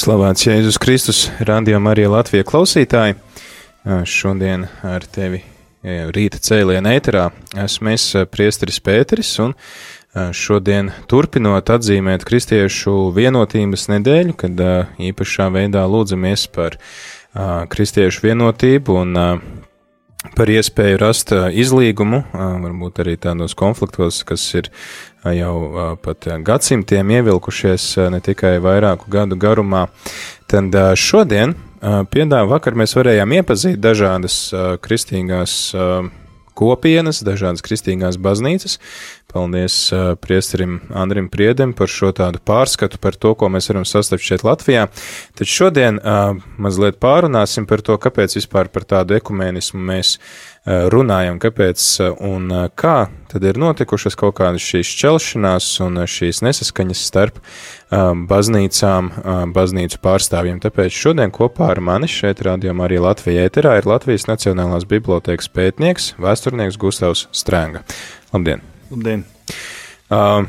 Slavēts Jēzus Kristus, Radio Marija Latvija klausītāji. Šodien ar tevi rīta cēlienā ēterā esmu es priesteris Pēteris un šodien turpinot atzīmēt kristiešu vienotības nedēļu, kad īpašā veidā lūdzamies par kristiešu vienotību un par iespēju rast izlīgumu, varbūt arī tādos konfliktos, kas ir jau pat gadsimtiem ievilkušies ne tikai vairāku gadu garumā. Tad šodien, piedāvā vakar mēs varējām iepazīt dažādas kristīgās kopienas, dažādas kristīgās baznīcas. Paldies uh, priesterim Andrim Priedem par šo tādu pārskatu par to, ko mēs varam sastapt šeit Latvijā. Tad šodien uh, mazliet pārunāsim par to, kāpēc vispār par tādu ekumēnismu mēs runājam, kāpēc uh, un uh, kā tad ir notikušas kaut kādas šīs šķelšanās un šīs nesaskaņas starp baznīcām, baznīcu pārstāvjiem. Tāpēc šodien kopā ar mani šeit rādījumā arī Latvijā ēterā ir Latvijas Nacionālās bibliotēkas pētnieks, vēsturnieks Gustavs Strēnga. Labdien! Labdien! Uh,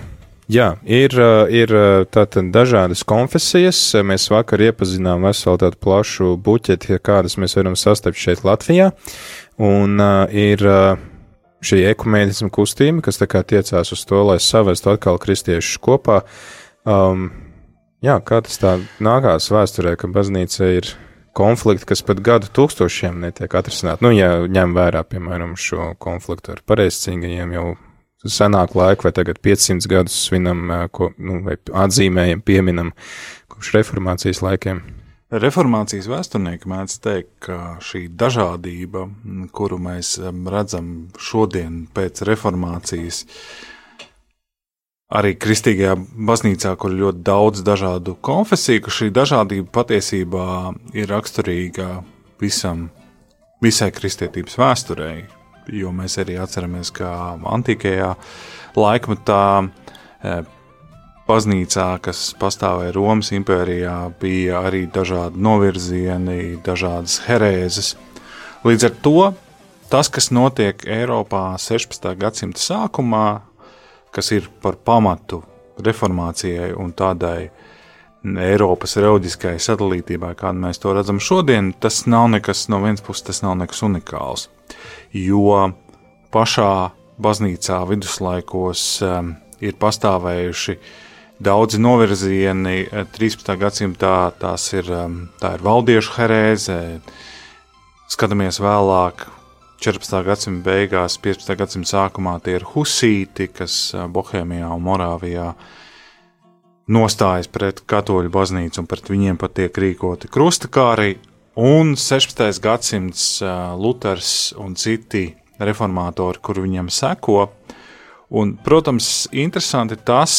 jā, ir, ir tātad dažādas konfesijas. Mēs vakar iepazinām veselu tādu plašu buķeti, kādas mēs varam sastapt šeit Latvijā. Un uh, ir uh, šī ekumēnisma kustība, kas tiecās uz to, lai savestu atkal kristiešus kopā. Um, jā, kā tas tā nākās vēsturē, ka baznīca ir konflikti, kas pat gadu tūkstošiem netiek atrisināti. Nu, ja ņem vērā, piemēram, šo konfliktu ar pareizcīgajiem jau senāku laiku, vai tagad 500 gadus svinam, ko, nu, vai atzīmējam, pieminam kopš reformācijas laikiem. Reformācijas vēsturnieki mēdz teikt, ka šī dažādība, kuru mēs redzam šodien pēc reformācijas, arī kristīgajā baznīcā, kur ir ļoti daudz dažādu konfesiju, ka šī dažādība patiesībā ir raksturīga visam, visai kristietības vēsturei, jo mēs arī atceramies, ka antīkajā laikmetā e, baznīcā, kas pastāvēja Romas impērijā, bija arī dažādi novirzieni, dažādas herēzes. Līdz ar to tas, kas notiek Eiropā 16. gadsimta sākumā, kas ir par pamatu reformācijai un tādai Eiropas reliģiskai sadalītībai, kādu mēs to redzam šodien, tas nav nekas no vienas puses, tas nav nekas unikāls jo pašā baznīcā viduslaikos um, ir pastāvējuši daudzi novirzieni. 13. gadsimtā tās ir, um, tā ir valdiešu herēze, skatāmies vēlāk. 14. gadsimta beigās, 15. gadsimta sākumā tie ir husīti, kas uh, Bohēmijā un Morāvijā nostājas pret katoļu baznīcu un pret viņiem pat tiek rīkoti krustakāri, Un 16. gadsimts Luters un citi reformatori, kur viņam seko. Un, protams, interesanti tas,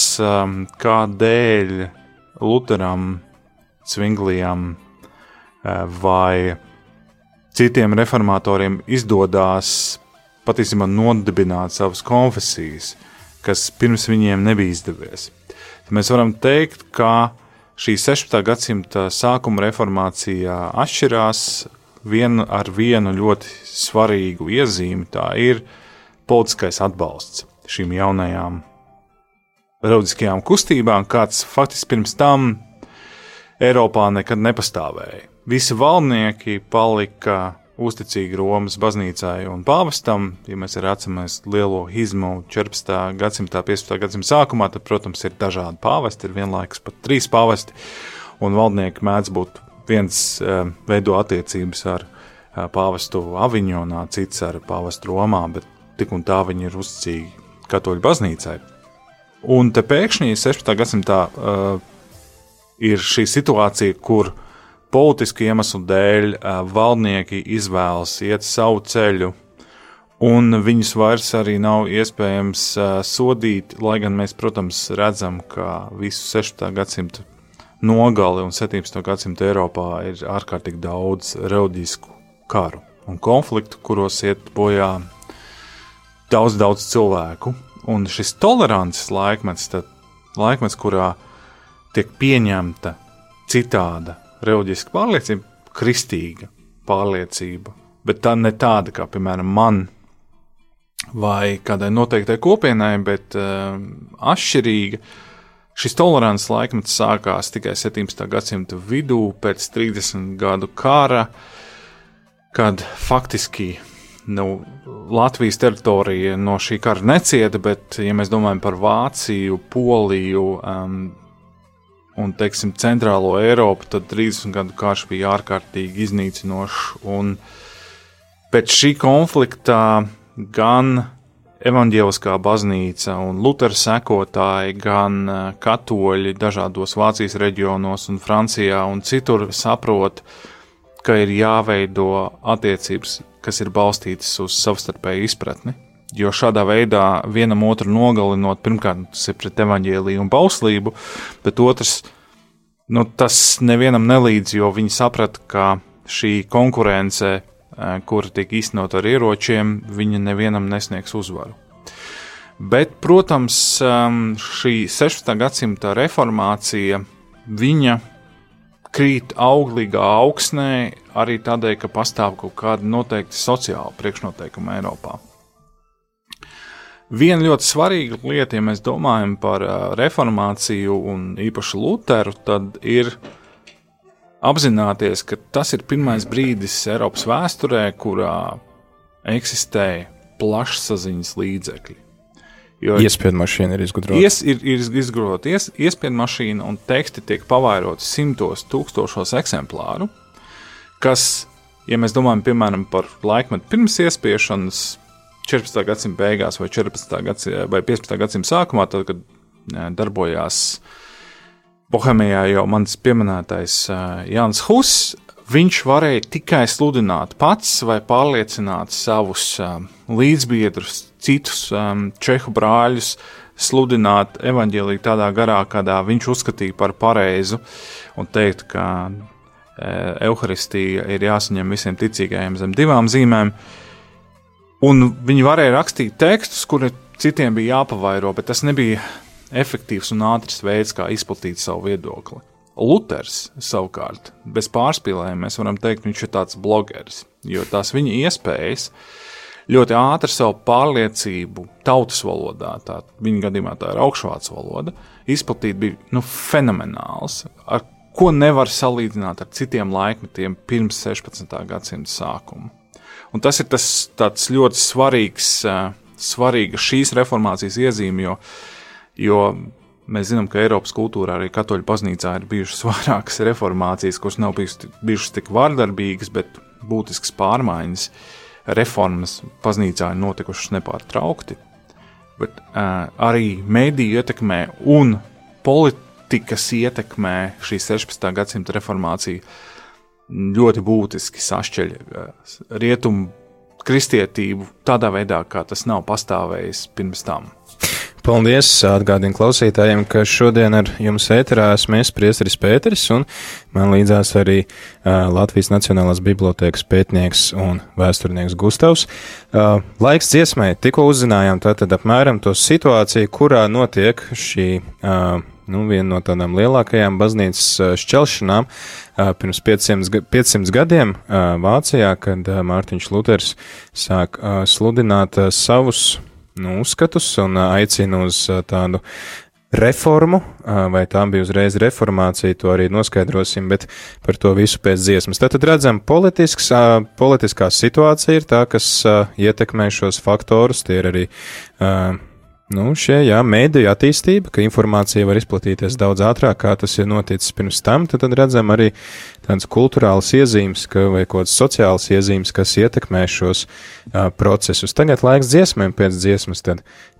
kādēļ Lutheram, Zvinglijam vai citiem reformatoriem izdodas patiesībā nodibināt savas konfesijas, kas pirms viņiem nebija izdevies. Tad mēs varam teikt, ka šī 16. gadsimta sākuma reformācija atšķirās vien ar vienu ļoti svarīgu iezīmi. Tā ir politiskais atbalsts šīm jaunajām reliģiskajām kustībām, kāds faktiski pirms tam Eiropā nekad nepastāvēja. Visi valdnieki palika uzticīgi Romas baznīcai un pāvestam. Ja mēs arī atceramies lielo izmu 14. gadsimta, 15. gadsimta sākumā, tad, protams, ir dažādi pāvesti, ir vienlaikus pat trīs pāvesti, un valdnieki mēdz būt viens eh, veido attiecības ar eh, pāvestu Aviņonā, cits ar pāvestu Romā, bet tik un tā viņi ir uzticīgi katoļu baznīcai. Un te pēkšņi 16. gadsimtā uh, ir šī situācija, kur uh, politisku iemeslu dēļ valdnieki izvēlas iet savu ceļu, un viņus vairs arī nav iespējams sodīt, lai gan mēs, protams, redzam, ka visu 16. gadsimtu nogali un 17. gadsimta Eiropā ir ārkārtīgi daudz reliģisku karu un konfliktu, kuros iet bojā daudz, daudz cilvēku. Un šis tolerances laikmets, tad laikmets, kurā tiek pieņemta citāda reliģiska pārliecība, kristīga pārliecība, bet tā ne tāda, kā, piemēram, man vai kādai noteiktai kopienai, bet uh, atšķirīga. Šis tolerants laikmets sākās tikai 17. gadsimta vidū, pēc 30 gadu kara, kad faktiski nu, Latvijas teritorija no šī kara necieta, bet, ja mēs domājam par Vāciju, Poliju um, un, teiksim, centrālo Eiropu, tad 30 gadu karš bija ārkārtīgi iznīcinošs. Un pēc šī konflikta gan evanģēliskā baznīca un Lutera sekotāji, gan uh, katoļi dažādos Vācijas reģionos un Francijā un citur saprot, ka ir jāveido attiecības, kas ir balstītas uz savstarpēju izpratni. Jo šādā veidā vienam otru nogalinot, pirmkārt, tas ir pret evaņģēlīju un bauslību, bet otrs, nu, tas nevienam nelīdz, jo viņi saprata, ka šī konkurence kura tiek īstenot ar ieročiem, viņa nevienam nesniegs uzvaru. Bet, protams, šī 16. gadsimta reformācija, viņa krīt auglīgā augsnē arī tādēļ, ka pastāv kaut kāda noteikta sociāla priekšnoteikuma Eiropā. Viena ļoti svarīga lieta, ja mēs domājam par reformāciju un īpaši Lutheru, tad ir apzināties, ka tas ir pirmais brīdis Eiropas vēsturē, kurā eksistē plašsaziņas līdzekļi. Jo iespēja mašīna ir izgudrota. Ies, ir, ir izgudrota ies, iespēja mašīna, un teksti tiek pavairoti simtos, tūkstošos eksemplāru, kas, ja mēs domājam piemēram par laikmetu pirms iespiešanas, 14. gadsimta beigās vai 14. Gadsimta, vai 15. gadsimta sākumā, tad, kad darbojās Bohēmijā jau mans pieminētais Jānis Huss, viņš varēja tikai sludināt pats vai pārliecināt savus līdzbiedrus, citus um, čehu brāļus, sludināt evaņģēlīju tādā garā, kādā viņš uzskatīja par pareizu, un teikt, ka uh, evaharistija ir jāsaņem visiem ticīgajiem zem divām zīmēm. Un viņi varēja rakstīt tekstus, kuri citiem bija jāpavairo, bet tas nebija efektīvs un ātrs veids, kā izplatīt savu viedokli. Luters savukārt, bez pārspīlējuma, mēs varam teikt, viņš ir tāds blogeris, jo tās viņa iespējas ļoti ātri savu pārliecību tautas valodā, tā viņa gadījumā tā ir augšvācu valoda, izplatīt bija nu, fenomenāls, ar ko nevar salīdzināt ar citiem laikmetiem pirms 16. gadsimta sākuma. Un tas ir tas ļoti svarīgs, svarīga šīs reformācijas iezīme, jo uh, Jo mēs zinām, ka Eiropas kultūrā, arī Katoļu baznīcā, ir bijušas vairākas reformācijas, kuras nav bijušas tik vārdarbīgas, bet būtiskas pārmaiņas, reformas baznīcā ir notikušas nepārtraukti. Bet uh, arī mediju ietekmē un politikas ietekmē šī 16. gadsimta reformācija ļoti būtiski sašķeļ uh, rietumu kristietību tādā veidā, kā tas nav pastāvējis pirms tam. Paldies! Atgādinu klausītājiem, ka šodien ar jums ēterā esmu es, Priesteris Pēteris, un man līdzās arī uh, Latvijas Nacionālās Bibliotēkas pētnieks un vēsturnieks Gustavs. Uh, laiks dziesmai, tikko uzzinājām tātad apmēram to situāciju, kurā notiek šī, uh, nu, viena no tādām lielākajām baznīcas šķelšanām pirms 500, 500 gadiem Vācijā, kad Mārtiņš Luters sāk sludināt savus nu, uzskatus un aicina uz tādu reformu, vai tā bija uzreiz reformācija, to arī noskaidrosim, bet par to visu pēc dziesmas. Tātad redzam, politisks, politiskā situācija ir tā, kas ietekmē šos faktorus, tie ir arī nu, šie, jā, mēdīju attīstība, ka informācija var izplatīties daudz ātrāk, kā tas ir noticis pirms tam, tad, tad redzam arī tādas kultūrālas iezīmes, ka, vai kaut kādas sociālas iezīmes, kas ietekmē šos uh, procesus. Tagad laiks dziesmēm, pēc dziesmas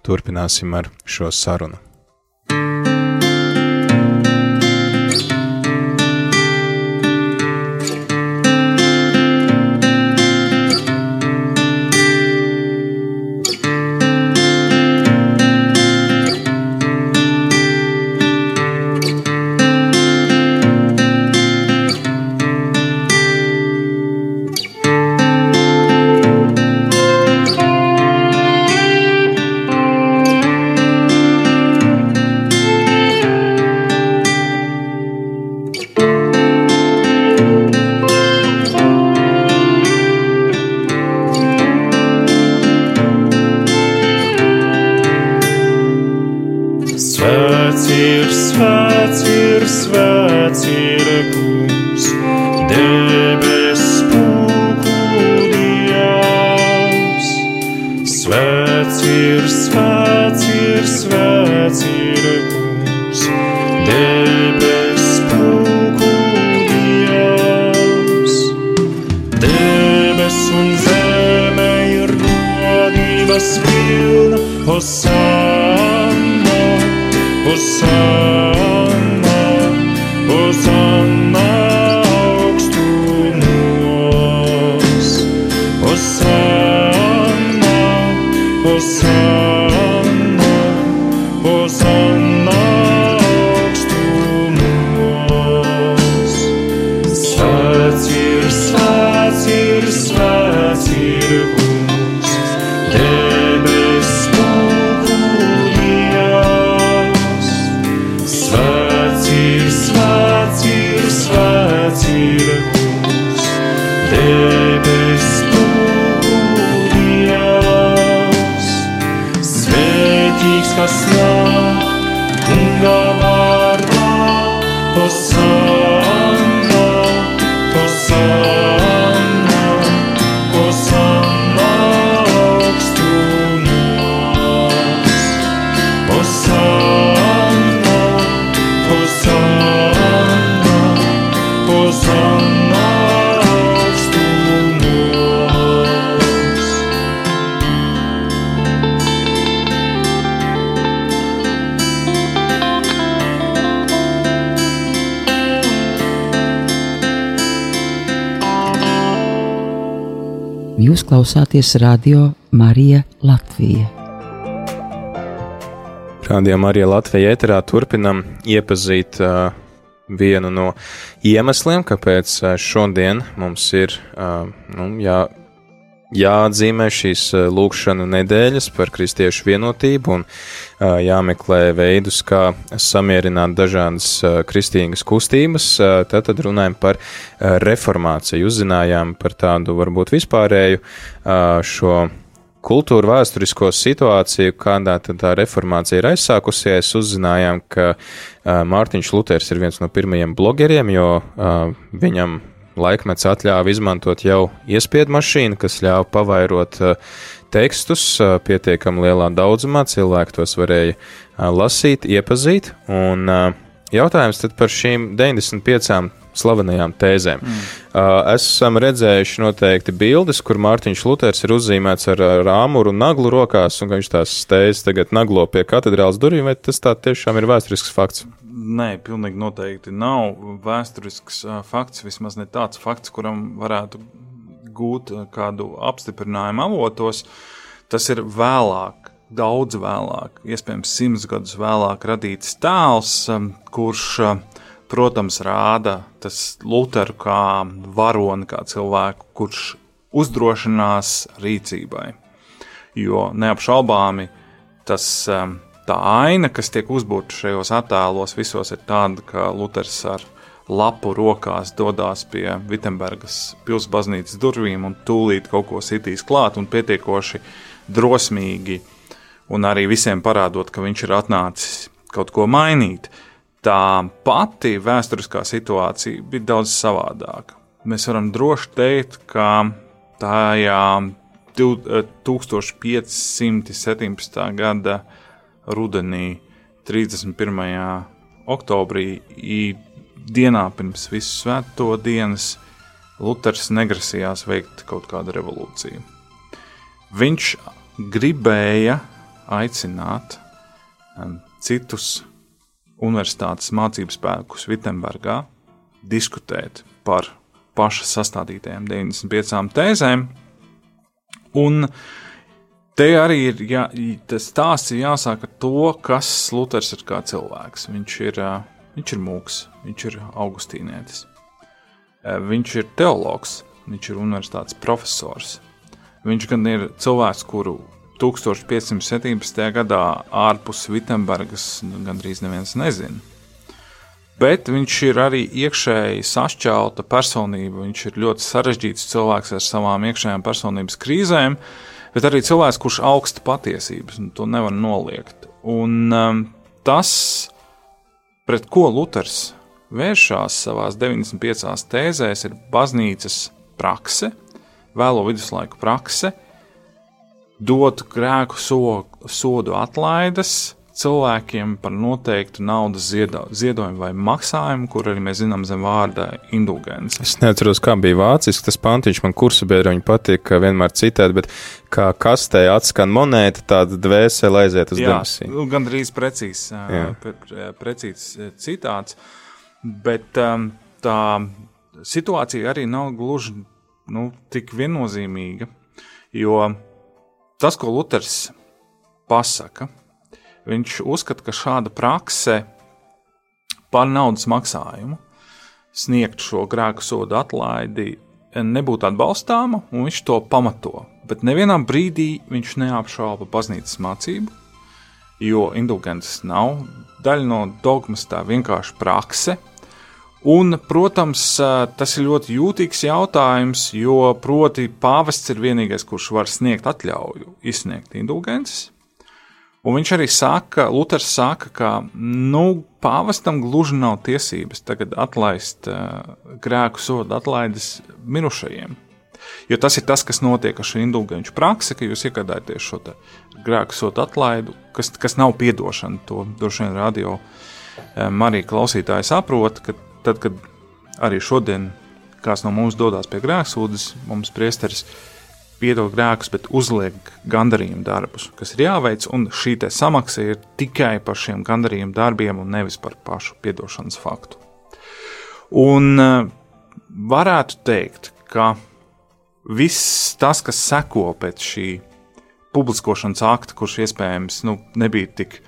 turpināsim ar šo sarunu. Klausāties radio Marija Latvija. Rādījām arī Latvijā ēterā turpinam iepazīt uh, vienu no iemesliem, kāpēc uh, šodien mums ir uh, nu, jā, jāatzīmē šīs uh, lūkšana nedēļas par kristiešu vienotību un uh, jāmeklē veidus, kā samierināt dažādas uh, kristīgas kustības. Tad, runājam par reformāciju. Uzzinājām par tādu varbūt vispārēju šo kultūru vēsturisko situāciju, kādā tā reformācija ir aizsākusies, uzzinājām, ka Mārtiņš Luters ir viens no pirmajiem blogeriem, jo viņam laikmets atļāva izmantot jau iespiedu mašīnu, kas ļāva pavairot uh, tekstus uh, pietiekami lielā daudzumā, cilvēki tos varēja uh, lasīt, iepazīt, un jautājums tad par šīm 95 slavenajām tēzēm. Mm. Uh, esam redzējuši noteikti bildes, kur Mārtiņš Luters ir uzzīmēts ar ar āmuru un naglu rokās, un ka viņš tās tēzes tagad naglo pie katedrāls durvīm, vai tas tā tiešām ir vēsturisks fakts? Nē, pilnīgi noteikti nav vēsturisks fakts, vismaz ne tāds fakts, kuram varētu gūt kādu apstiprinājumu avotos. Tas ir vēlāk, daudz vēlāk, iespējams, simts gadus vēlāk radīts tēls, kurš, protams, rāda tas Lutheru kā varoni, kā cilvēku, kurš uzdrošinās rīcībai. Jo neapšaubāmi tas um, tā aina, kas tiek uzbūvēta šajos attēlos, visos ir tāda, ka Luters ar lapu rokās dodas pie Vitsenburgas pilsbaznīcas durvīm un tūlīt kaut ko sitīs klāt un pietiekoši drosmīgi, un arī visiem parādot, ka viņš ir atnācis kaut ko mainīt. Tā pati vēsturiskā situācija bija daudz savādāka. Mēs varam droši teikt, ka tajā 1517. gada rudenī, 31. oktobrī, dienā pirms visu svēto dienas, Luters negrasījās veikt kaut kādu revolūciju. Viņš gribēja aicināt um, citus universitātes mācību spēkus Vitsenburgā diskutēt par paša sastādītajām 95 tēzēm. Un te arī ir jā, tas stāsts ir jāsāk ar to, kas Luters ir kā cilvēks. Viņš ir, viņš ir mūks, viņš ir augustīnietis. Viņš ir teologs, viņš ir universitātes profesors. Viņš gan ir cilvēks, kuru 1517. gadā ārpus Vitsenburgas gandrīz neviens nezina. Bet viņš ir arī iekšēji sašķelta personība. Viņš ir ļoti sarežģīts cilvēks ar savām iekšējām personības krīzēm, bet arī cilvēks, kurš augsta patiesības, un to nevar noliegt. Un um, tas pret ko Luters vēršās savā 95 tēzēs, ir baznīcas prakse, vēlo viduslaiku prakse, dot grēku so, sodu atlaides cilvēkiem par noteiktu naudas ziedo, ziedojumu vai maksājumu, kur arī mēs zinām zem vārda indulgence. Es neatceros, kā bija vāciski tas pantiņš, man kursu biedri patīk, vienmēr citēt, bet kā kastē atskan monēta, tāda dvēsele aiziet uz debesīm. nu, gandrīz precīzs, ā, Jā. pre- pre- precīzs ā, citāts, bet um, tā situācija arī nav gluži nu, tik viennozīmīga, jo tas, ko Luters pasaka, viņš uzskata, ka šāda prakse par naudas maksājumu sniegt šo grēku sodu atlaidi nebūtu atbalstāma, un viņš to pamato. Bet nevienā brīdī viņš neapšauba baznīcas mācību, jo indulgences nav daļa no dogmas, tā vienkārši prakse. Un, protams, tas ir ļoti jūtīgs jautājums, jo proti pāvests ir vienīgais, kurš var sniegt atļauju izsniegt indulgences. Un viņš arī saka, Luters saka, ka nu, pāvestam gluži nav tiesības tagad atlaist uh, grēku sodu atlaides mirušajiem. Jo tas ir tas, kas notiek ar šo indulgenču praksi, ka jūs iegādājaties šo grēku sodu atlaidu, kas, kas nav piedošana. To droši vien radio um, arī klausītāji saprot, ka tad, kad arī šodien kāds no mums dodas pie grēksūdzes, mums priesteris piedod grēkus, bet uzliek gandarījumu darbus, kas ir jāveic, un šī samaksa ir tikai par šiem gandarījumu darbiem un nevis par pašu piedošanas faktu. Un eh, varētu teikt, ka viss tas, kas seko pēc šī publiskošanas akta, kurš iespējams nu, nebija tik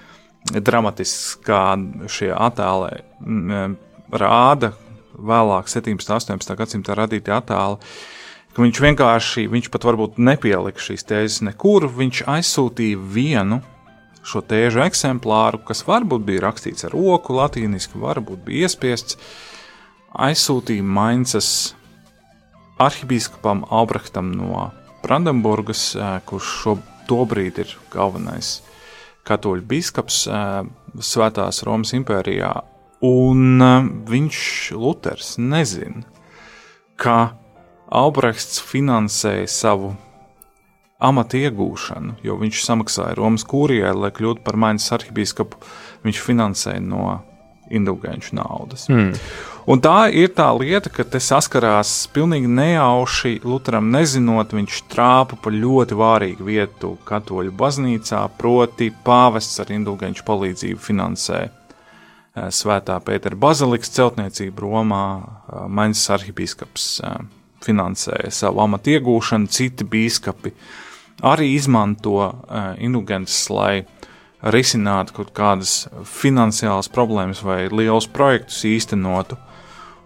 dramatisks, kā šie attēli mm, rāda, vēlāk 17. un 18. gadsimta radītie attēli, ka viņš vienkārši, viņš pat varbūt nepielika šīs tēzes nekur, viņš aizsūtīja vienu šo tēžu eksemplāru, kas varbūt bija rakstīts ar roku, latīniski, varbūt bija iespiests, aizsūtīja Mainzas arhibīskapam Albrechtam no Brandenburgas, kurš šo tobrīd ir galvenais katoļu biskups Svētās Romas impērijā, un viņš, Luters, nezina, ka Albrechts finansēja savu amata iegūšanu, jo viņš samaksāja Romas kūrijai, lai kļūtu par Mainas arhibīskapu. Viņš finansēja no indulgenču naudas. Mm. Un tā ir tā lieta, ka te saskarās pilnīgi nejauši, Lutheram nezinot, viņš trāpa pa ļoti vārīgu vietu katoļu baznīcā, proti pāvests ar indulgenču palīdzību finansē eh, Svētā Pētera bazilikas celtniecību Romā, eh, Mainas arhibīskaps eh, finansēja savu amatu iegūšanu, citi biskupi arī izmanto uh, indulgences, lai risinātu kaut kādas finansiālas problēmas vai lielus projektus īstenotu.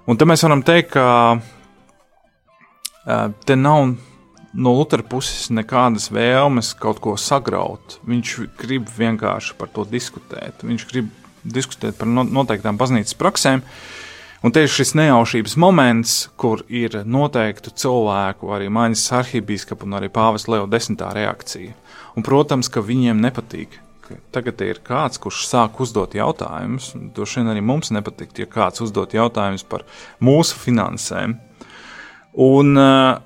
Un te mēs varam teikt, ka uh, te nav no Lutera puses nekādas vēlmes kaut ko sagraut. Viņš grib vienkārši par to diskutēt. Viņš grib diskutēt par no, noteiktām baznīcas praksēm. Un ir šis nejaušības moments, kur ir noteiktu cilvēku, arī Maņas arhibīskapa un arī pāvis Leo desmitā reakcija. Un, protams, ka viņiem nepatīk. Tagad ir kāds, kurš sāk uzdot jautājumus. Droši vien arī mums nepatīk, ja kāds uzdot jautājumus par mūsu finansēm. Un uh,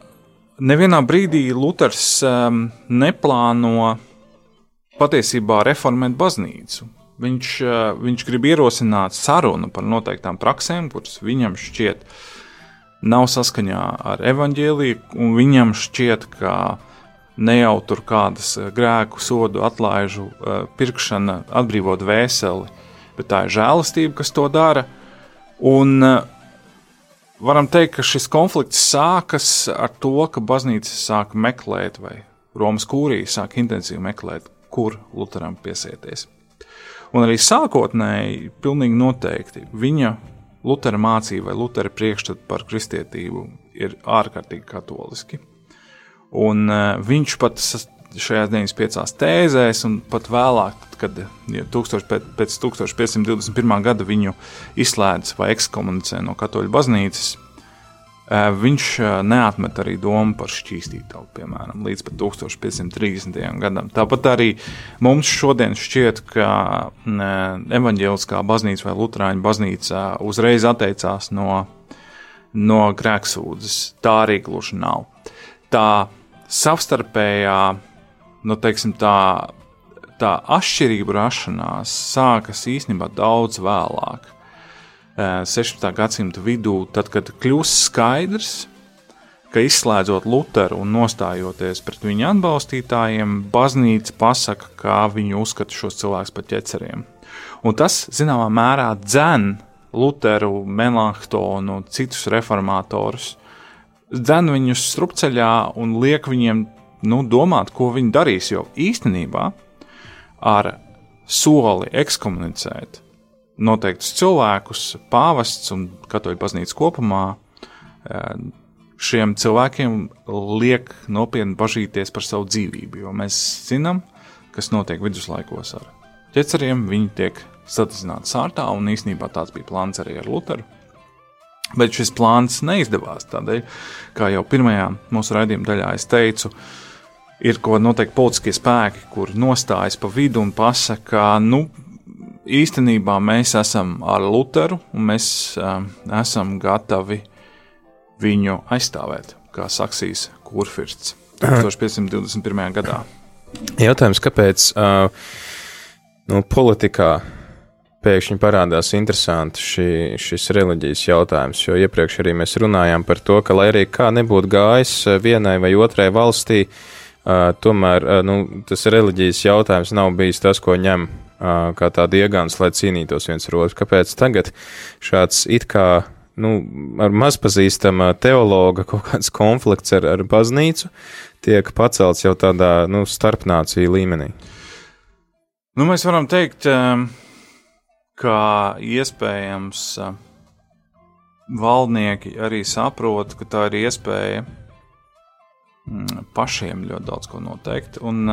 nevienā brīdī Luters um, neplāno patiesībā reformēt baznīcu. Viņš, uh, viņš grib ierosināt sarunu par noteiktām praksēm, kuras viņam šķiet nav saskaņā ar evaņģēliju, un viņam šķiet, ka ne jau tur kādas uh, grēku sodu atlaižu uh, pirkšana atbrīvot vēseli, bet tā ir žēlastība, kas to dara. Un varam teikt, ka šis konflikts sākas ar to, ka baznīca sāk meklēt, vai Romas kūrija sāk intensīvi meklēt, kur Lutheram piesieties. Un arī sākotnēji, pilnīgi noteikti, viņa Lutera mācība vai Lutera priekšstats par kristietību ir ārkārtīgi katoliski. Un uh, viņš pat šajās 95 tēzēs, un pat vēlāk, kad ja 1000, pēc, pēc 1521. gada viņu izslēdz vai ekskomunicē no katoļu baznīcas, Viņš neatmet arī domu par šķīstītavu, piemēram, līdz pat 1530. gadam. Tāpat arī mums šodien šķiet, ka evaņģēliskā baznīca vai luterāņu baznīca uzreiz atteicās no, no grēksūdzes. Tā arī gluži nav. Tā savstarpējā, nu, teiksim, tā, tā atšķirība rašanās sākas īstenībā daudz vēlāk. 16. gadsimta vidū, tad, kad kļūst skaidrs, ka izslēdzot Lutheru un nostājoties pret viņa atbalstītājiem, baznīca pasaka, kā viņi uzskata šos cilvēkus par ķeceriem. Un tas, zināmā mērā, dzen Lutheru, Melanchtonu un citus reformatorus, dzen viņus strupceļā un liek viņiem nu, domāt, ko viņi darīs. Jo īstenībā ar soli ekskomunicēt noteiktus cilvēkus, pāvests un katoļu baznīca kopumā, eh, šiem cilvēkiem liek nopietni bažīties par savu dzīvību, jo mēs zinām, kas notiek viduslaikos ar ķeceriem. Viņi tiek sadedzināti sārtā, un īsnībā tāds bija plāns arī ar Lutheru. Bet šis plāns neizdevās tādēļ, kā jau pirmajā mūsu raidījuma daļā es teicu, ir ko noteikti politiskie spēki, kur nostājas pa vidu un pasaka, nu, īstenībā mēs esam ar Lutheru un mēs um, esam gatavi viņu aizstāvēt, kā Saksijas kurfirsts 1521. gadā. Jautājums, kāpēc uh, nu, politikā pēkšņi parādās interesanti šī, šis reliģijas jautājums, jo iepriekš arī mēs runājām par to, ka lai arī kā nebūtu gājis vienai vai otrai valstī, uh, tomēr uh, nu, tas reliģijas jautājums nav bijis tas, ko ņem kā tāda iegāns, lai cīnītos viens ar otru. Kāpēc tagad šāds it kā nu, ar mazpazīstama teologa kaut kāds konflikts ar, ar baznīcu tiek pacelts jau tādā nu, starpnāciju līmenī? Nu, mēs varam teikt, ka iespējams valdnieki arī saprot, ka tā ir iespēja pašiem ļoti daudz ko noteikt. Un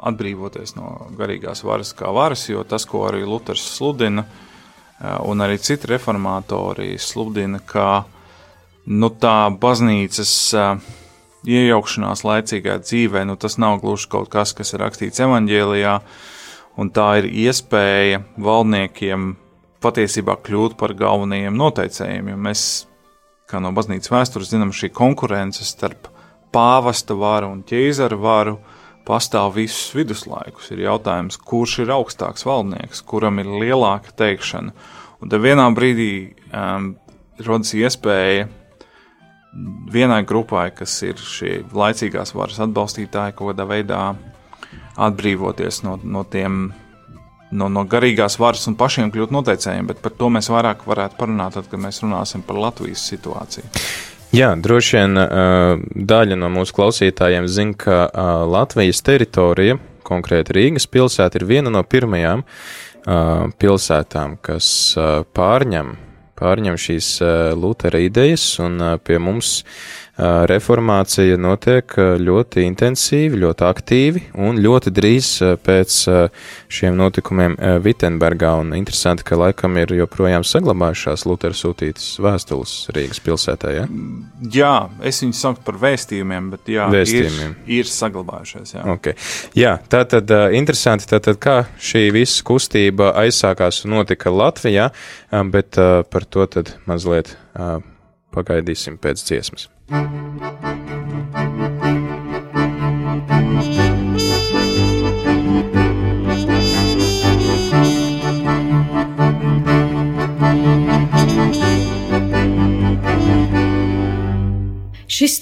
atbrīvoties no garīgās varas kā varas, jo tas, ko arī Luters sludina, eh, un arī citi reformatori sludina, ka nu, tā baznīcas eh, iejaukšanās laicīgā dzīvē, nu, tas nav gluži kaut kas, kas ir rakstīts evaņģēlijā, un tā ir iespēja valdniekiem patiesībā kļūt par galvenajiem noteicējiem, jo mēs, kā no baznīcas vēstures, zinām šī konkurence starp pāvesta varu un ķēzara varu, pastāv visus viduslaikus. Ir jautājums, kurš ir augstāks valdnieks, kuram ir lielāka teikšana. Un tad vienā brīdī um, rodas iespēja vienai grupai, kas ir šie laicīgās varas atbalstītāji, kaut kādā veidā atbrīvoties no, no tiem. No, no garīgās varas un pašiem kļūt noteicējiem, bet par to mēs vairāk varētu parunāt, tad, kad mēs runāsim par Latvijas situāciju. Jā, droši vien daļa no mūsu klausītājiem zina, ka Latvijas teritorija, konkrēti Rīgas pilsēta, ir viena no pirmajām pilsētām, kas pārņem, pārņem šīs Lutera idejas, un pie mums reformācija notiek ļoti intensīvi, ļoti aktīvi un ļoti drīz pēc šiem notikumiem Vitsenbergā. Un interesanti, ka laikam ir joprojām saglabājušās Lutera sūtītas vēstules Rīgas pilsētā. Ja? Jā, es viņus saucu par vēstījumiem, bet jā, vēstījumiem. Ir, ir saglabājušies. Jā, okay. jā tā tad interesanti, tātad, kā šī visa kustība aizsākās un notika Latvijā, bet par to tad mazliet pagaidīsim pēc dziesmas. Šis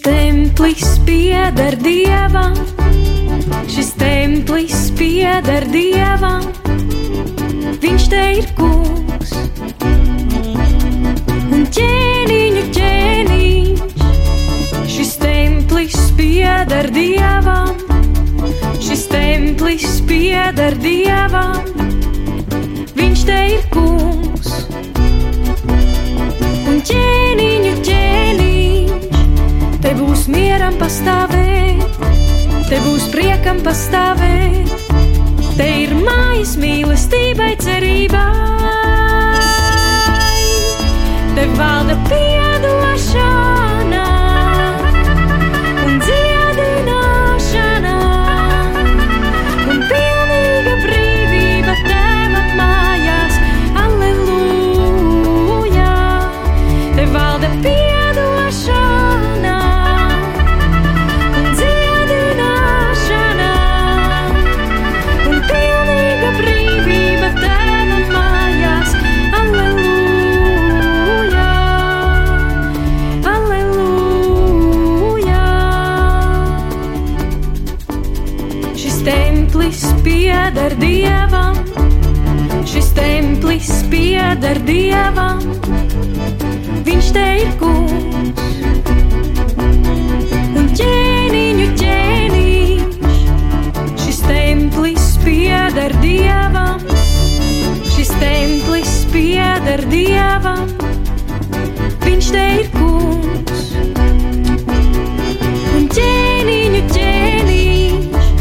templis pieder dievam, šis templis pieder dievam, viņš te ir kungs. Un ķēniņu ķēniņš. Pieder dievam, šis templis pieder dievam, viņš te ir kungs. Un ķēniņu ķēniņš, te būs mieram pastāvēt, te būs priekam pastāvēt, te ir mājas mīlestībai cerībai. Te valda piedošana pieder dievam, viņš te ir kungs. Un ķēniņu ķēniņš, šis templis pieder dievam, šis templis pieder dievam, viņš te ir kungs. Un ķēniņu ķēniņš,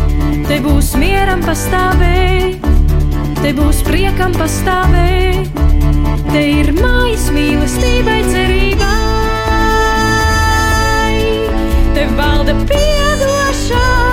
te būs mieram pastāvēt, te būs priekam pastāvēt, te ir mājas mīlestībai cerībai. Te valda piedošana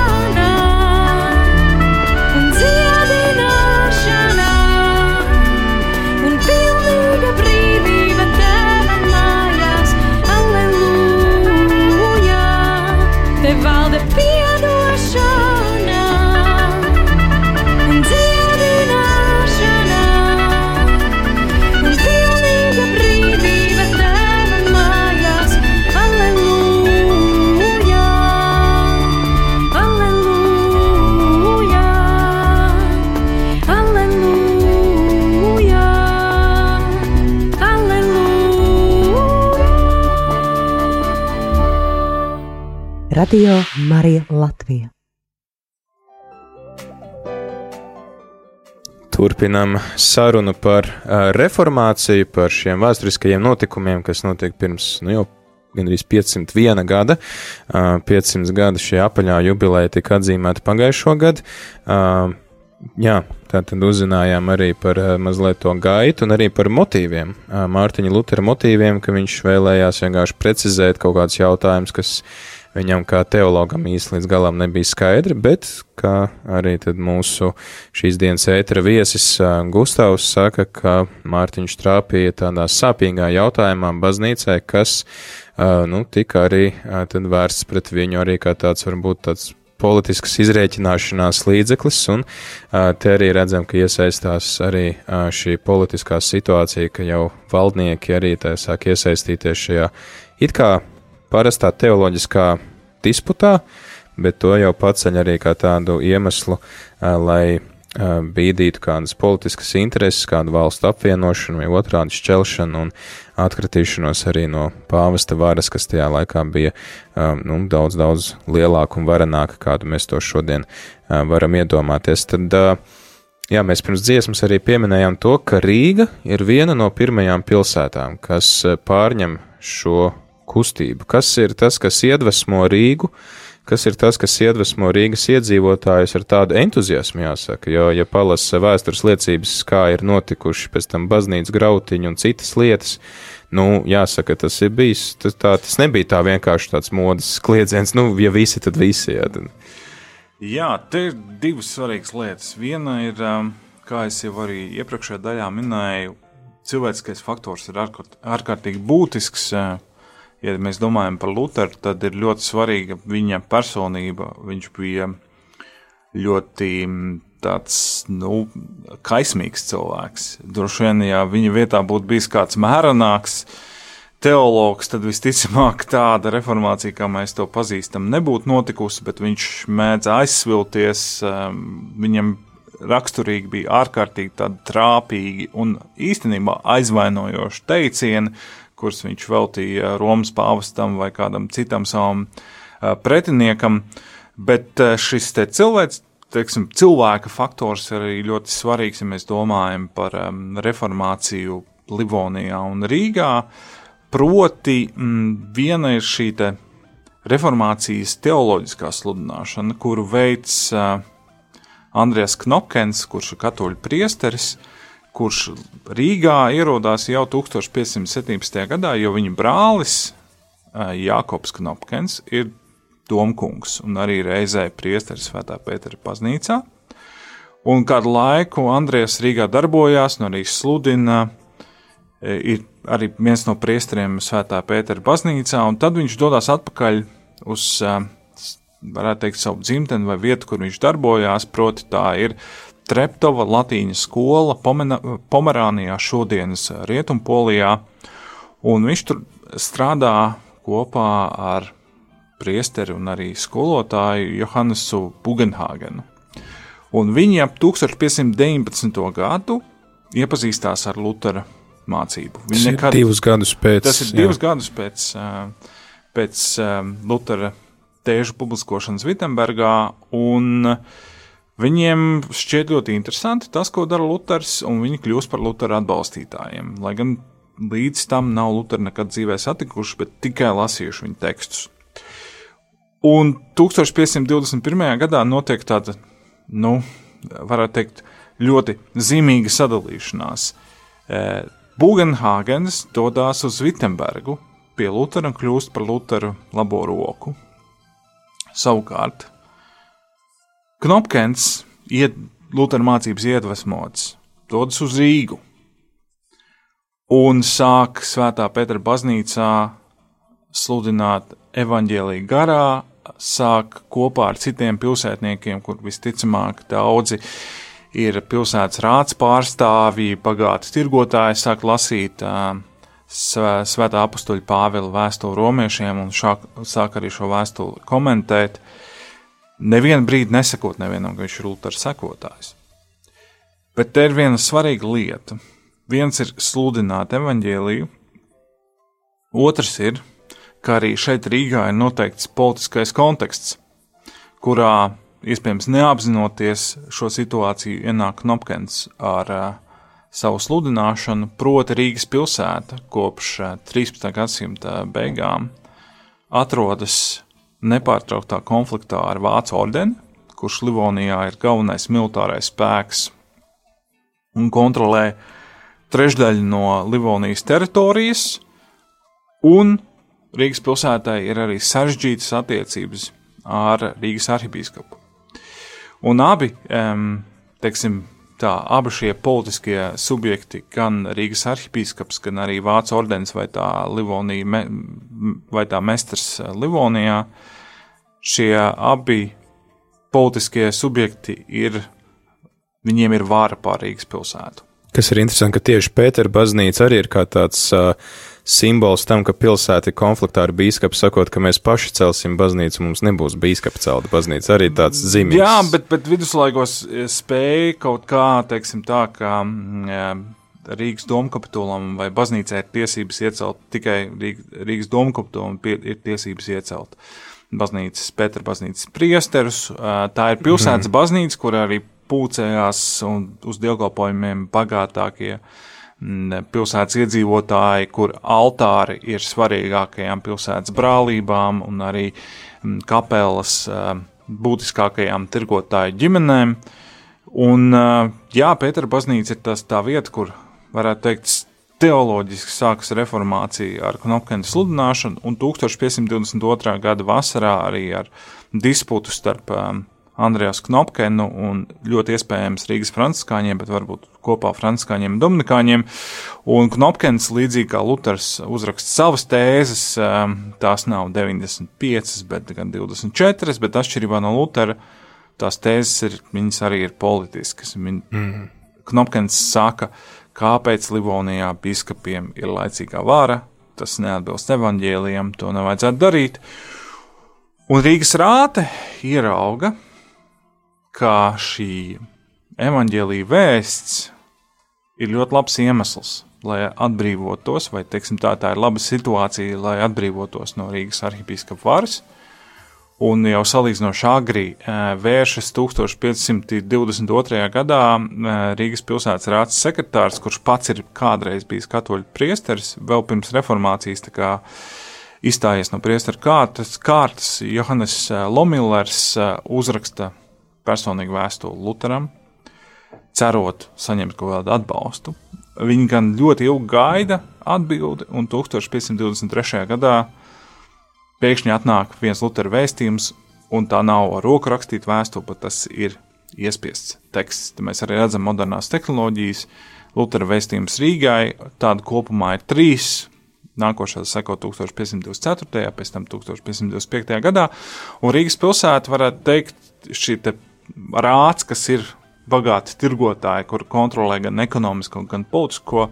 Radio Marija Latvija. Turpinām sarunu par reformāciju, par šiem vēsturiskajiem notikumiem, kas notiek pirms nu, jau gandrīz 501 gada. Uh, 500 gadu šī apaļā jubileja tika atzīmēta pagājušo gadu. Jā, tā tad uzzinājām arī par mazliet to gaitu un arī par motīviem. Mārtiņa Lutera motīviem, ka viņš vēlējās vienkārši precizēt kaut kādus jautājumus, kas viņam kā teologam īsti līdz galam nebija skaidri, bet kā arī mūsu šīs dienas ētera viesis Gustavs saka, ka Mārtiņš trāpīja tādā sāpīgā jautājumā baznīcai, kas, nu, tika arī vērsts pret viņu arī kā tāds varbūt tāds politiskas izrēķināšanās līdzeklis, un te arī redzam, ka iesaistās arī šī politiskā situācija, ka jau valdnieki arī tā sāk iesaistīties šajā it kā parastā teoloģiskā disputā, bet to jau paceļ arī kā tādu iemeslu, lai bīdītu kādas politiskas intereses, kādu valstu apvienošanu vai otrādi šķelšanu un atkritīšanos arī no pāvesta varas, kas tajā laikā bija nu, daudz, daudz lielāka un varenāka, kādu mēs to šodien varam iedomāties. Tad, Jā, mēs pirms dziesmas arī pieminējām to, ka Rīga ir viena no pirmajām pilsētām, kas pārņem šo kustību. Kas ir tas, kas iedvesmo Rīgu, kas ir tas, kas iedvesmo Rīgas iedzīvotājus ar tādu entuziasmu, jāsaka. Jo, ja palasa vēstures liecības, kā ir notikuši pēc tam baznīcas grautiņi un citas lietas, nu, jāsaka, tas ir bijis, tas, tā, tas nebija tā vienkārši tāds modes kliedziens, nu, ja visi, tad visi, jā. Tad. Jā, te ir divas svarīgas lietas. Viena ir, um, kā jau arī iepriekšējā daļā minēju, cilvēciskais faktors ir ārkārt, ārkārtīgi būtisks. Ja mēs domājam par Lutheru, tad ir ļoti svarīga viņa personība. Viņš bija ļoti mm, tāds nu, kaismīgs cilvēks. Droši vien, ja viņa vietā būtu bijis kāds mērenāks, teologs, tad visticamāk tāda reformācija, kā mēs to pazīstam, nebūtu notikusi, bet viņš mēdz aizsvilties, um, viņam raksturīgi bija ārkārtīgi trāpīgi un īstenībā aizvainojoši teicieni, kurus viņš veltīja Romas pāvestam vai kādam citam savam uh, pretiniekam, bet uh, šis te cilvēks, teiksim, cilvēka faktors arī ļoti svarīgs, ja mēs domājam par reformāciju Livonijā un Rīgā, Proti, mm, viena ir šī te reformācijas teoloģiskā sludināšana, kuru veids uh, Andrēs Knopkins, kurš ir katoļu priesteris, kurš Rīgā ierodās jau 1517. gadā, jo viņa brālis Jākops Knopkins ir domkungs un arī reizē priesteris Svētā Pētera baznīcā. Un kādu laiku Andrēs Rīgā darbojās un arī sludina ir arī viens no priesteriem Svētā Pētera baznīcā, un tad viņš dodas atpakaļ uz, varētu teikt, savu dzimteni vai vietu, kur viņš darbojās, proti tā ir Treptova Latīņa skola Pomena, Pomerānijā, šodienas Rietumpolijā, un viņš tur strādā kopā ar priesteri un arī skolotāju Johannesu Bugenhāgenu. Un viņi ap 1519. gadu iepazīstās ar Lutera mācību. Tas Viņi ir divus gadus pēc. Tas ir jā. divus gadus pēc, ā, pēc ā, Lutera tēžu publiskošanas Vitsenburgā, un viņiem šķiet ļoti interesanti tas, ko dara Luters, un viņi kļūst par Lutera atbalstītājiem. Lai gan līdz tam nav Lutera nekad dzīvē satikuši, bet tikai lasījuši viņa tekstus. Un 1521. gadā notiek tāda, nu, varētu teikt, ļoti zīmīga sadalīšanās. E, Bugenhāgens dodas uz Vitsenburgu pie Lutera un kļūst par Lutera labo roku. Savukārt, Knopkins, iet, Lutera mācības iedvesmots, dodas uz Rīgu un sāk Svētā Petra baznīcā sludināt evaņģēlīju garā, sāk kopā ar citiem pilsētniekiem, kur visticamāk daudzi ir pilsētas rāds pārstāvji, bagāti tirgotāji, sāk lasīt uh, Svē- Svētā apstuļa Pāvila vēstuli romiešiem un šāk, sāk arī šo vēstuli komentēt. Nevienu brīdi nesakot nevienam, ka viņš ir Lutera sekotājs. Bet te ir viena svarīga lieta. Viens ir sludināt evaņģēliju, otrs ir, ka arī šeit Rīgā ir noteikts politiskais konteksts, kurā, iespējams, neapzinoties šo situāciju, ienāk Knopkins ar uh, savu sludināšanu, proti Rīgas pilsēta kopš uh, 13. gadsimta beigām atrodas nepārtrauktā konfliktā ar Vācu ordeni, kurš Livonijā ir galvenais militārais spēks un kontrolē trešdaļu no Livonijas teritorijas, un Rīgas pilsētai ir arī sarežģītas attiecības ar Rīgas arhibīskapu. Un abi, teiksim, tā, abi šie politiskie subjekti, gan Rīgas arhibīskaps, gan arī Vācu ordenis vai tā, Livonija, vai tā mestrs eh, Livonijā, šie abi politiskie subjekti ir, viņiem ir vāra pār Rīgas pilsētu. Kas ir interesanti, ka tieši Pētera baznīca arī ir kā tāds uh, simbols tam, ka pilsēta ir konfliktā ar bīskapu, sakot, ka mēs paši celsim baznīcu, mums nebūs bīskapa celta baznīca. Arī tāds zīmīgs. Jā, bet, bet viduslaikos spēja kaut kā, teiksim tā, ka eh, Rīgas domkapitulam vai baznīcai ir tiesības iecelt, tikai Rīg- Rīgas domkapitulam pie- ir tiesības iecelt baznīcas, Pētera baznīcas priesterus. Tā ir pilsētas baznīca, kur arī pulcējās un uz dievkalpojumiem bagātākie mm, pilsētas iedzīvotāji, kur altāri ir svarīgākajām pilsētas brālībām un arī mm, kapelas būtiskākajām tirgotāju ģimenēm. Un, jā, Pētera baznīca ir tas tā vieta, kur varētu teikt, teoloģiski sākas reformācija ar Knopkina sludināšanu, un 1522. gada vasarā arī ar disputu starp um, Andrejs Knopkinu un ļoti iespējams Rīgas franciskāņiem, bet varbūt kopā franciskāņiem un dominikāņiem. Un Knopkins, līdzīgi kā Luters, uzraksta savas tēzes, um, tās nav 95, bet gan 24, bet atšķirībā no Lutera, tās tēzes ir, viņas arī ir politiskas. Viņ, mm. Knopkins saka, kāpēc Livonijā biskupiem ir laicīgā vāra, tas neatbilst evaņģēlijam, to nevajadzētu darīt. Un Rīgas rāte ierauga, ka šī evaņģēlīja vēsts ir ļoti labs iemesls, lai atbrīvotos, vai teiksim, tā, tā ir laba situācija, lai atbrīvotos no Rīgas arhipīskapa varas. Un jau salīdzinoši agri eh, vēršas 1522. gadā eh, Rīgas pilsētas rāts sekretārs, kurš pats ir kādreiz bijis katoļu priesteris, vēl pirms reformācijas izstājies no priesteru kārtas, kārtas Johannes eh, Lomillers uzraksta personīgu vēstuli Lutheram, cerot saņemt kaut kādu atbalstu. Viņi gan ļoti ilgi gaida atbildi, un 1523. gadā pēkšņi atnāk viens Lutera vēstījums, un tā nav ar roku rakstīta vēstule, bet tas ir iespiests teksts. Te mēs arī redzam modernās tehnoloģijas, Lutera vēstījums Rīgai, tāda kopumā ir trīs. Nākošā seko 1524. pēc tam 1525. gadā, un Rīgas pilsēta varētu teikt, šī te rāds, kas ir bagāti tirgotāji, kur kontrolē gan ekonomisko, gan politisko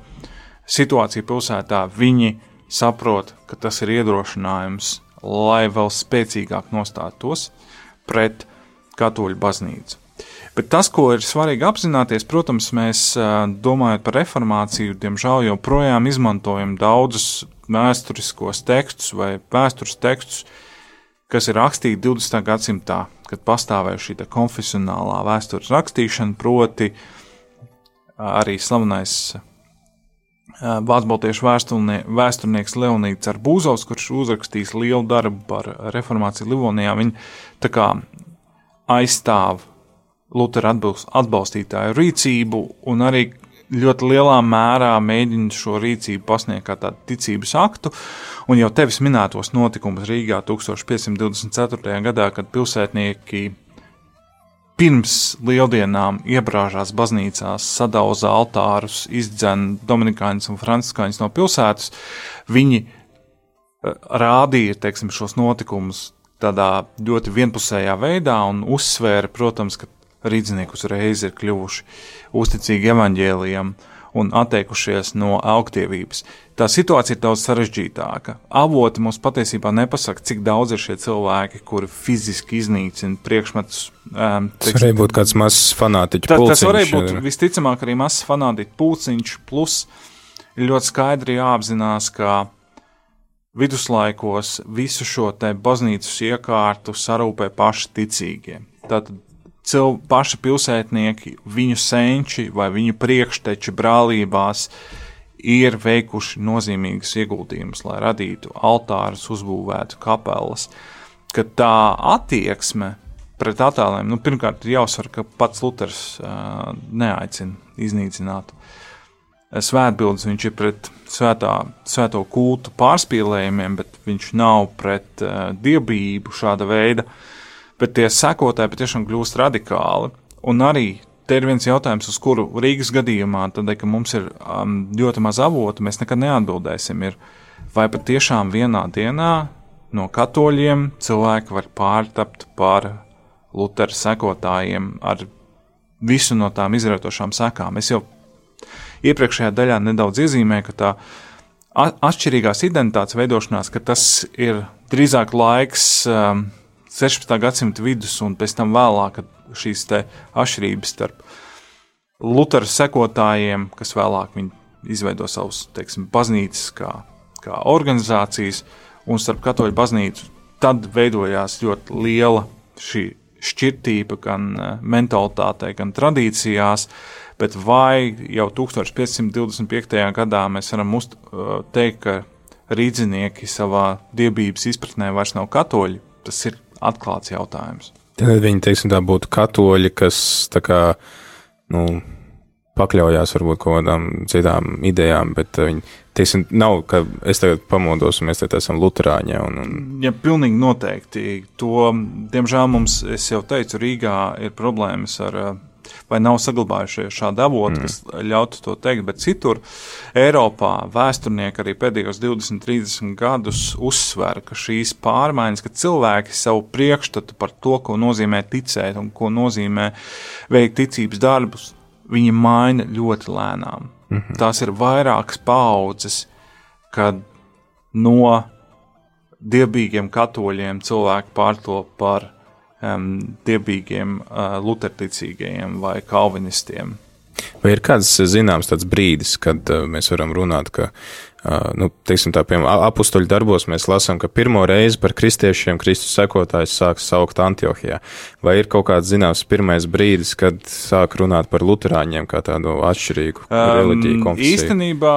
situāciju pilsētā, viņi saprot, ka tas ir iedrošinājums, lai vēl spēcīgāk nostātos pret katoļu baznīcu. Bet tas, ko ir svarīgi apzināties, protams, mēs domājot par reformāciju, diemžēl joprojām izmantojam daudzus vēsturiskos tekstus vai vēstures tekstus, kas ir rakstīti 20. gadsimtā, kad pastāvēja šī konfesionālā vēstures rakstīšana, proti arī slavenais Vācu baltiešu vēsturnie- vēsturnieks Leonīds Arbūzovs, kurš uzrakstījis lielu darbu par reformāciju Livonijā, viņa tā kā aizstāv Lutera atbalstītāju rīcību un arī ļoti lielā mērā mēģina šo rīcību pasniegt kā tādu ticības aktu. Un jau tevis minētos notikumus Rīgā 1524. gadā, kad pilsētnieki pirms lieldienām iebrāžās baznīcās, sadauza altārus, izdzen dominikāņus un franciskāņus no pilsētas, viņi eh, rādīja teiksim, šos notikumus tādā ļoti vienpusējā veidā un uzsvēra, protams, ka rīznieki uzreiz ir kļuvuši uzticīgi evaņģēlijam un atteikušies no augtievības. Tā situācija ir daudz sarežģītāka. Avoti mums patiesībā nepasaka, cik daudz ir šie cilvēki, kuri fiziski iznīcina priekšmetus. Um, Tas varēja būt kāds mazs fanātiķu Ta, tas varēja būt visticamāk arī mazs fanātiķu pulciņš, plus ļoti skaidri jāapzinās, ka viduslaikos visu šo te baznīcas iekārtu sarūpē paši ticīgie. Tātad cil, paši pilsētnieki, viņu senči vai viņu priekšteči brālībās ir veikuši nozīmīgus ieguldījumus, lai radītu altārus, uzbūvētu kapelas. Ka tā attieksme pret attēliem, nu, pirmkārt, ir jāuzsver, ka pats Luters uh, neaicina iznīcināt svētbildes. Viņš ir pret svētā, svēto kultu pārspīlējumiem, bet viņš nav pret uh, dievbijību šāda veida. Bet tie sekotāji patiešām kļūst radikāli. Un arī te ir viens jautājums, uz kuru Rīgas gadījumā, tad, ka mums ir um, ļoti maz avotu, mēs nekad neatbildēsim. Ir, vai patiešām vienā dienā no katoļiem cilvēki var pārtapt par Lutera sekotājiem ar visu no tām izrautošām sekām? Es jau iepriekšējā daļā nedaudz iezīmēju, ka tā atšķirīgās identitātes veidošanās, ka tas ir drīzāk laiks um, 16. gadsimta vidus un pēc tam vēlāk, šīs atšķirības starp Lutera sekotājiem, kas vēlāk izveido savus, teiksim, baznīcas kā, kā organizācijas, un starp katoļu baznīcu, tad veidojās ļoti liela šī šķirtība gan eh, mentalitātē, gan tradīcijās, bet vai jau 1525. gadā mēs varam uzt, eh, teikt, ka rīdzinieki savā dievības izpratnē vairs nav katoļi, tas ir atklāts jautājums. Tad viņi, teiksim, tā būtu katoļi, kas tā kā, nu, pakļaujās varbūt kaut kādām citām idejām, bet uh, viņi, teiksim, nav, ka es tagad pamodos un mēs te esam luterāņi un, un Ja pilnīgi noteikti. To, diemžēl mums, es jau teicu, Rīgā ir problēmas ar, eh, vai nav saglabājušies šādi avoti, mm. kas ļautu to teikt, bet citur Eiropā vēsturnieki arī pēdējos 20, 30 gadus uzsver, ka šīs pārmaiņas, ka cilvēki savu priekšstatu par to, ko nozīmē ticēt un ko nozīmē veikt ticības darbus, viņi maina ļoti lēnām. Mm -hmm. Tās ir vairākas paudzes, kad no dievbijīgiem katoļiem cilvēki pārto par um, dievbijīgiem uh, luterticīgajiem vai kalvinistiem. Vai ir kāds eh, zināms tāds brīdis, kad uh, mēs varam runāt, ka, uh, nu, teiksim tā, piemēram, a- apustuļu darbos mēs lasām, ka pirmo reizi par kristiešiem Kristus sekotājs sāk saukt Antiohijā. Vai ir kaut kāds zināms pirmais brīdis, kad sāk runāt par luterāņiem kā tādu atšķirīgu reliģiju Um, konfesiju? Īstenībā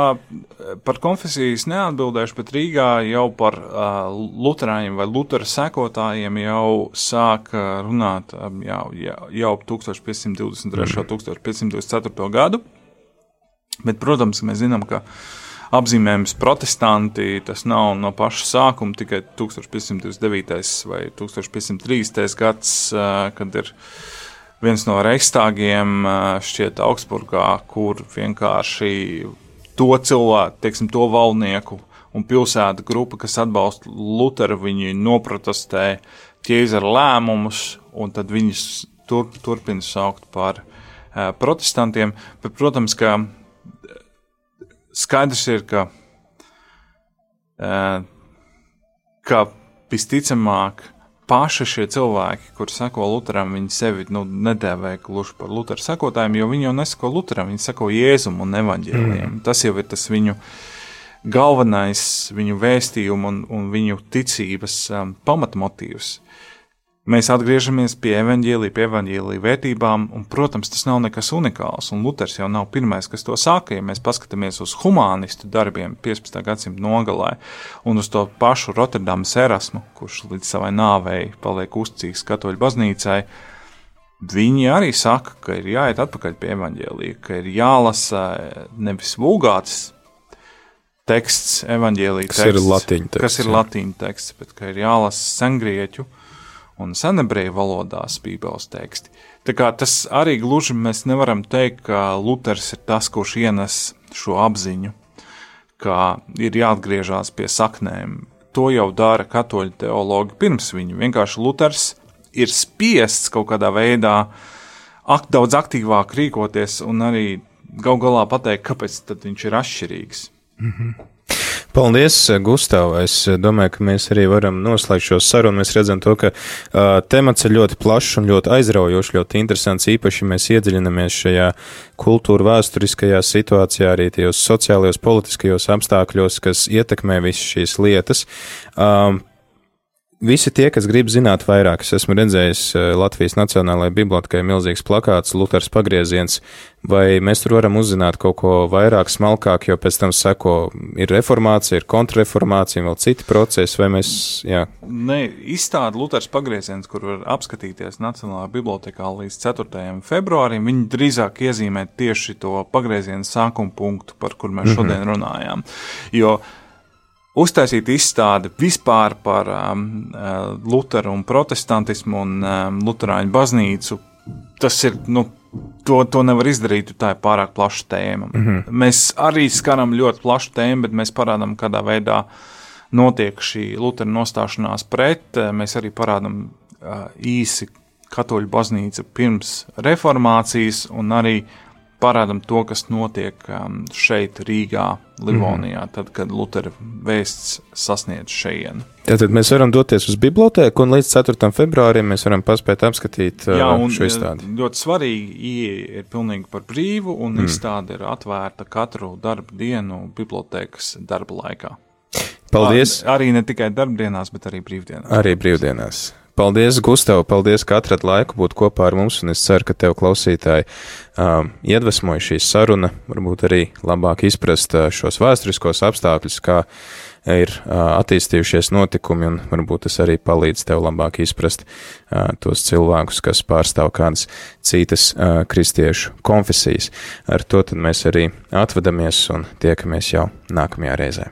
par konfesijas neatbildēšu, bet Rīgā jau par uh, luterāņiem vai lutera sekotājiem jau sāk uh, runāt um, jau, jau, ap 1523. un 1524. gadu. Bet, protams, mēs zinām, ka apzīmējums protestanti tas nav no paša sākuma tikai 1529. vai 1530. gads, uh, kad ir viens no reikstāgiem ā, šķiet Augsburgā, kur vienkārši to cilvēku, teiksim, to valdnieku un pilsētu grupa, kas atbalsta Lutheru, viņi noprotestē ķēzara lēmumus, un tad viņus tur, turpina saukt par uh, protestantiem. Bet, protams, ka skaidrs ir, ka, uh, ka visticamāk paši šie cilvēki, kur seko Lutheram, viņi sevi nu, nedēvē gluži par Lutheru sekotājiem, jo viņi jau neseko Lutheram, viņi seko Jēzum un evaņģēliem. Mm. Tas jau ir tas viņu galvenais, viņu vēstījumu un, un viņu ticības um, pamatmotīvs. Mēs atgriežamies pie evaņģēlī, pie evaņģēlī vērtībām, un, protams, tas nav nekas unikāls, un Luters jau nav pirmais, kas to sāka, ja mēs paskatāmies uz humanistu darbiem 15. gadsimta nogalē, un uz to pašu Rotterdamas erasmu, kurš līdz savai nāvei paliek uzticīgs katoļu baznīcai, viņi arī saka, ka ir jāiet atpakaļ pie evaņģēlī, ka ir jālasa nevis vulgāts teksts, evaņģēlī Kas ir latīņu teksts, kas ir latīņu teksts, bet ka ir jālasa sengrieķu un senebreju valodās Bībeles teksti. Tā kā tas arī gluži mēs nevaram teikt, ka Luters ir tas, kurš ienes šo apziņu, ka ir jāatgriežas pie saknēm. To jau dara katoļu teologi pirms viņa. Vienkārši Luters ir spiests kaut kādā veidā ak daudz aktīvāk rīkoties un arī gal galā pateikt, kāpēc viņš ir atšķirīgs. Paldies, Gustav. Es domāju, ka mēs arī varam noslēgt šo sarunu. Mēs redzam to, ka uh, temats ir ļoti plašs un ļoti aizraujošs, ļoti interesants. Īpaši mēs iedziļinamies šajā kultūra vēsturiskajā situācijā, arī tajos sociālajos, politiskajos apstākļos, kas ietekmē visas šīs lietas. Um, Visi tie, kas grib zināt vairāk, es esmu redzējis eh, Latvijas Nacionālajā bibliotekā milzīgs plakāts, Luters pagrieziens, vai mēs tur varam uzzināt kaut ko vairāk, smalkāk, jo pēc tam seko ir reformācija, ir kontrreformācija, vēl citi procesi, vai mēs, jā, Ne, izstāde Luters pagrieziens, kur var apskatīties Nacionālajā bibliotekā līdz 4. februārim, viņi drīzāk iezīmē tieši to pagrieziena sākuma punktu, par kur mēs šodien runājām. Jo uztaisīt izstādi vispār par um, uh, Lutheru un protestantismu un um, Luterāņu baznīcu, tas ir, nu, to, to nevar izdarīt, jo tā ir pārāk plaša tēma. Mm -hmm. Mēs arī skaram ļoti plašu tēmu, bet mēs parādām, kādā veidā notiek šī Lutera nostāšanās pret. Mēs arī parādām uh, īsi katoļu baznīca pirms reformācijas un arī parādām to, kas notiek um, šeit, Rīgā, Livonijā, mm. tad, kad Lutera vēsts sasniedz šejienu. Tātad mēs varam doties uz bibliotēku, un līdz 4. februārim mēs varam paspēt apskatīt uh, Jā, šo izstādi. ļoti svarīgi, ieeja ir pilnīgi par brīvu, un mm. izstāde ir atvērta katru darbu dienu bibliotēkas darba laikā. Paldies! Ar, arī ne tikai darbdienās, bet arī brīvdienās. Arī brīvdienās. Paldies, Gustav, paldies, ka atrat laiku būt kopā ar mums, un es ceru, ka tev klausītāji um, iedvesmoja šī saruna, varbūt arī labāk izprast uh, šos vēsturiskos apstākļus, kā ir uh, attīstījušies notikumi, un varbūt tas arī palīdz tev labāk izprast uh, tos cilvēkus, kas pārstāv kādas citas uh, kristiešu konfesijas. Ar to tad mēs arī atvadamies un tiekamies jau nākamajā reizē.